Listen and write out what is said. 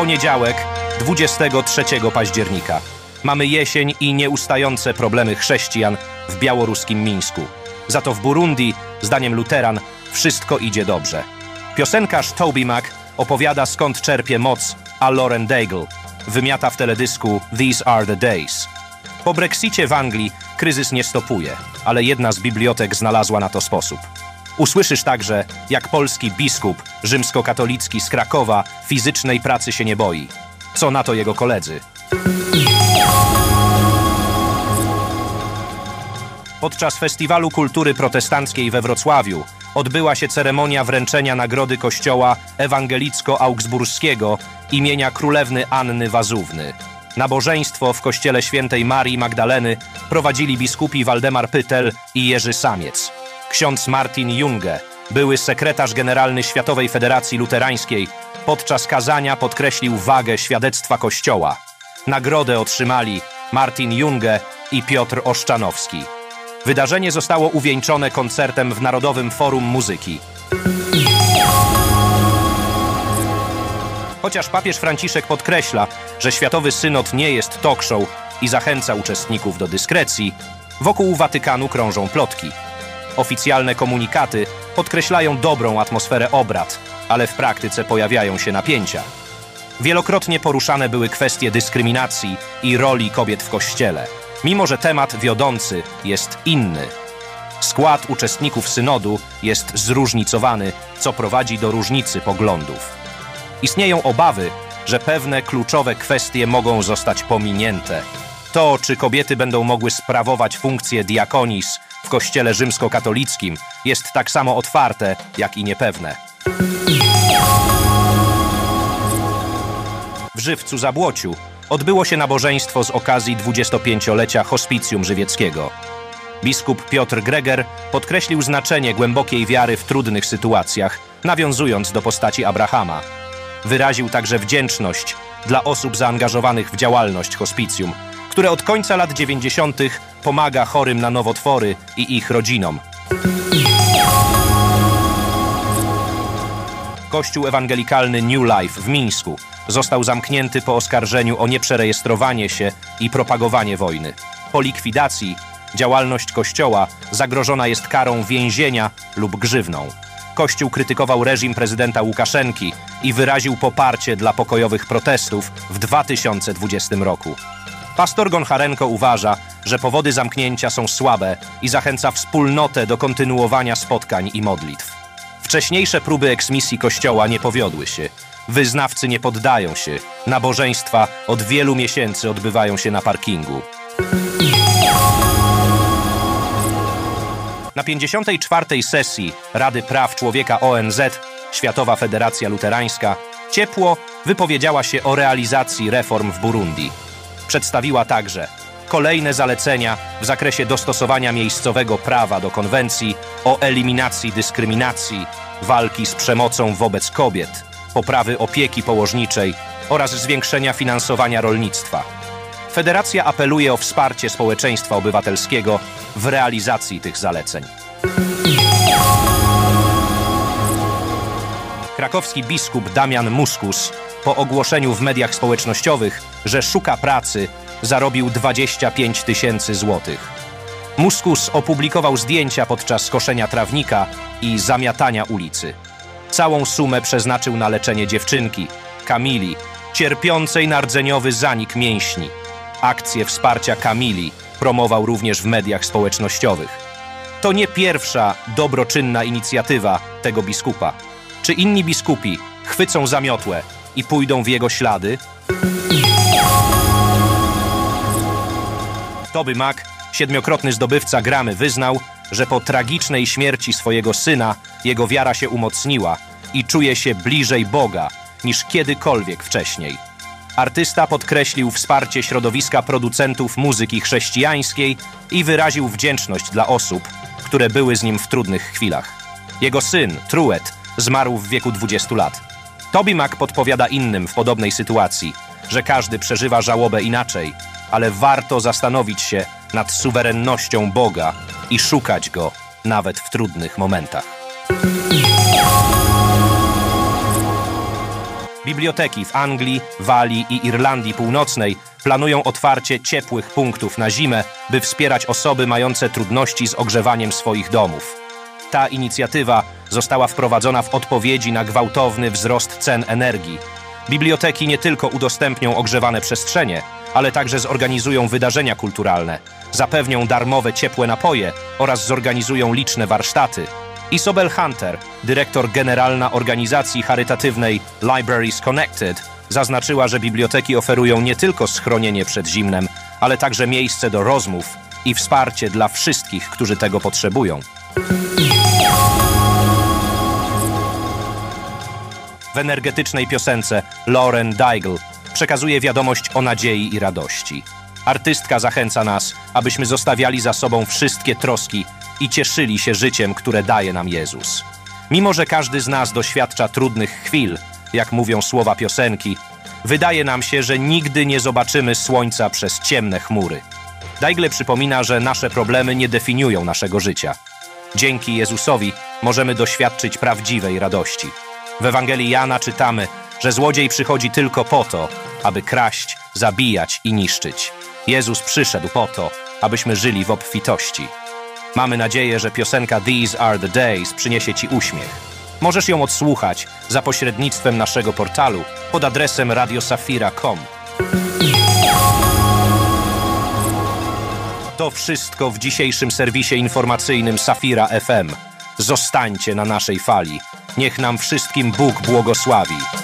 Poniedziałek, 23 października. Mamy jesień i nieustające problemy chrześcijan w białoruskim Mińsku. Za to w Burundi, zdaniem luteran, wszystko idzie dobrze. Piosenkarz Toby Mac opowiada skąd czerpie moc, a Lauren Daigle wymiata w teledysku These Are The Days. Po Brexicie w Anglii kryzys nie stopuje, ale jedna z bibliotek znalazła na to sposób. Usłyszysz także, jak polski biskup rzymskokatolicki z Krakowa fizycznej pracy się nie boi. Co na to jego koledzy? Podczas Festiwalu Kultury Protestanckiej we Wrocławiu odbyła się ceremonia wręczenia nagrody Kościoła Ewangelicko-Augsburskiego imienia Królewny Anny Wazówny. Nabożeństwo w Kościele Świętej Marii Magdaleny prowadzili biskupi Waldemar Pytel i Jerzy Samiec. Ksiądz Martin Junge, były sekretarz generalny Światowej Federacji Luterańskiej, podczas kazania podkreślił wagę świadectwa Kościoła. Nagrodę otrzymali Martin Junge i Piotr Oszczanowski. Wydarzenie zostało uwieńczone koncertem w Narodowym Forum Muzyki. Chociaż papież Franciszek podkreśla, że Światowy Synod nie jest talk show i zachęca uczestników do dyskrecji, wokół Watykanu krążą plotki. Oficjalne komunikaty podkreślają dobrą atmosferę obrad, ale w praktyce pojawiają się napięcia. Wielokrotnie poruszane były kwestie dyskryminacji i roli kobiet w kościele, mimo że temat wiodący jest inny. Skład uczestników synodu jest zróżnicowany, co prowadzi do różnicy poglądów. Istnieją obawy, że pewne kluczowe kwestie mogą zostać pominięte. To, czy kobiety będą mogły sprawować funkcję diakonis w kościele rzymskokatolickim, jest tak samo otwarte, jak i niepewne. W Żywcu Zabłociu odbyło się nabożeństwo z okazji 25-lecia Hospicjum Żywieckiego. Biskup Piotr Greger podkreślił znaczenie głębokiej wiary w trudnych sytuacjach, nawiązując do postaci Abrahama. Wyraził także wdzięczność dla osób zaangażowanych w działalność hospicjum, które od końca lat 90. pomaga chorym na nowotwory i ich rodzinom. Kościół ewangelikalny New Life w Mińsku został zamknięty po oskarżeniu o nieprzerejestrowanie się i propagowanie wojny. Po likwidacji działalność Kościoła zagrożona jest karą więzienia lub grzywną. Kościół krytykował reżim prezydenta Łukaszenki i wyraził poparcie dla pokojowych protestów w 2020 roku. Pastor Goncharenko uważa, że powody zamknięcia są słabe i zachęca wspólnotę do kontynuowania spotkań i modlitw. Wcześniejsze próby eksmisji kościoła nie powiodły się. Wyznawcy nie poddają się. Nabożeństwa od wielu miesięcy odbywają się na parkingu. Na 54. sesji Rady Praw Człowieka ONZ Światowa Federacja Luterańska ciepło wypowiedziała się o realizacji reform w Burundi. Przedstawiła także kolejne zalecenia w zakresie dostosowania miejscowego prawa do konwencji o eliminacji dyskryminacji, walki z przemocą wobec kobiet, poprawy opieki położniczej oraz zwiększenia finansowania rolnictwa. Federacja apeluje o wsparcie społeczeństwa obywatelskiego w realizacji tych zaleceń. Krakowski biskup Damian Muskus po ogłoszeniu w mediach społecznościowych, że szuka pracy, zarobił 25 tysięcy złotych. Muskus opublikował zdjęcia podczas koszenia trawnika i zamiatania ulicy. Całą sumę przeznaczył na leczenie dziewczynki, Kamili, cierpiącej na rdzeniowy zanik mięśni. Akcję wsparcia Kamili promował również w mediach społecznościowych. To nie pierwsza dobroczynna inicjatywa tego biskupa. Czy inni biskupi chwycą zamiotłę i pójdą w jego ślady? Toby Mac, siedmiokrotny zdobywca Gramy, wyznał, że po tragicznej śmierci swojego syna jego wiara się umocniła i czuje się bliżej Boga niż kiedykolwiek wcześniej. Artysta podkreślił wsparcie środowiska producentów muzyki chrześcijańskiej i wyraził wdzięczność dla osób, które były z nim w trudnych chwilach. Jego syn, Truet, zmarł w wieku 20 lat. Toby Mac podpowiada innym w podobnej sytuacji, że każdy przeżywa żałobę inaczej, ale warto zastanowić się nad suwerennością Boga i szukać Go nawet w trudnych momentach. Biblioteki w Anglii, Walii i Irlandii Północnej planują otwarcie ciepłych punktów na zimę, by wspierać osoby mające trudności z ogrzewaniem swoich domów. Ta inicjatywa została wprowadzona w odpowiedzi na gwałtowny wzrost cen energii. Biblioteki nie tylko udostępnią ogrzewane przestrzenie, ale także zorganizują wydarzenia kulturalne, zapewnią darmowe ciepłe napoje oraz zorganizują liczne warsztaty. Isobel Hunter, dyrektor generalna organizacji charytatywnej Libraries Connected, zaznaczyła, że biblioteki oferują nie tylko schronienie przed zimnem, ale także miejsce do rozmów i wsparcie dla wszystkich, którzy tego potrzebują. W energetycznej piosence Lauren Daigle przekazuje wiadomość o nadziei i radości. Artystka zachęca nas, abyśmy zostawiali za sobą wszystkie troski i cieszyli się życiem, które daje nam Jezus. Mimo, że każdy z nas doświadcza trudnych chwil, jak mówią słowa piosenki, wydaje nam się, że nigdy nie zobaczymy słońca przez ciemne chmury. Daigle przypomina, że nasze problemy nie definiują naszego życia. Dzięki Jezusowi możemy doświadczyć prawdziwej radości. W Ewangelii Jana czytamy, że złodziej przychodzi tylko po to, aby kraść, zabijać i niszczyć. Jezus przyszedł po to, abyśmy żyli w obfitości. Mamy nadzieję, że piosenka These Are the Days przyniesie Ci uśmiech. Możesz ją odsłuchać za pośrednictwem naszego portalu pod adresem radiosafira.com. To wszystko w dzisiejszym serwisie informacyjnym Safira FM. Zostańcie na naszej fali. Niech nam wszystkim Bóg błogosławi.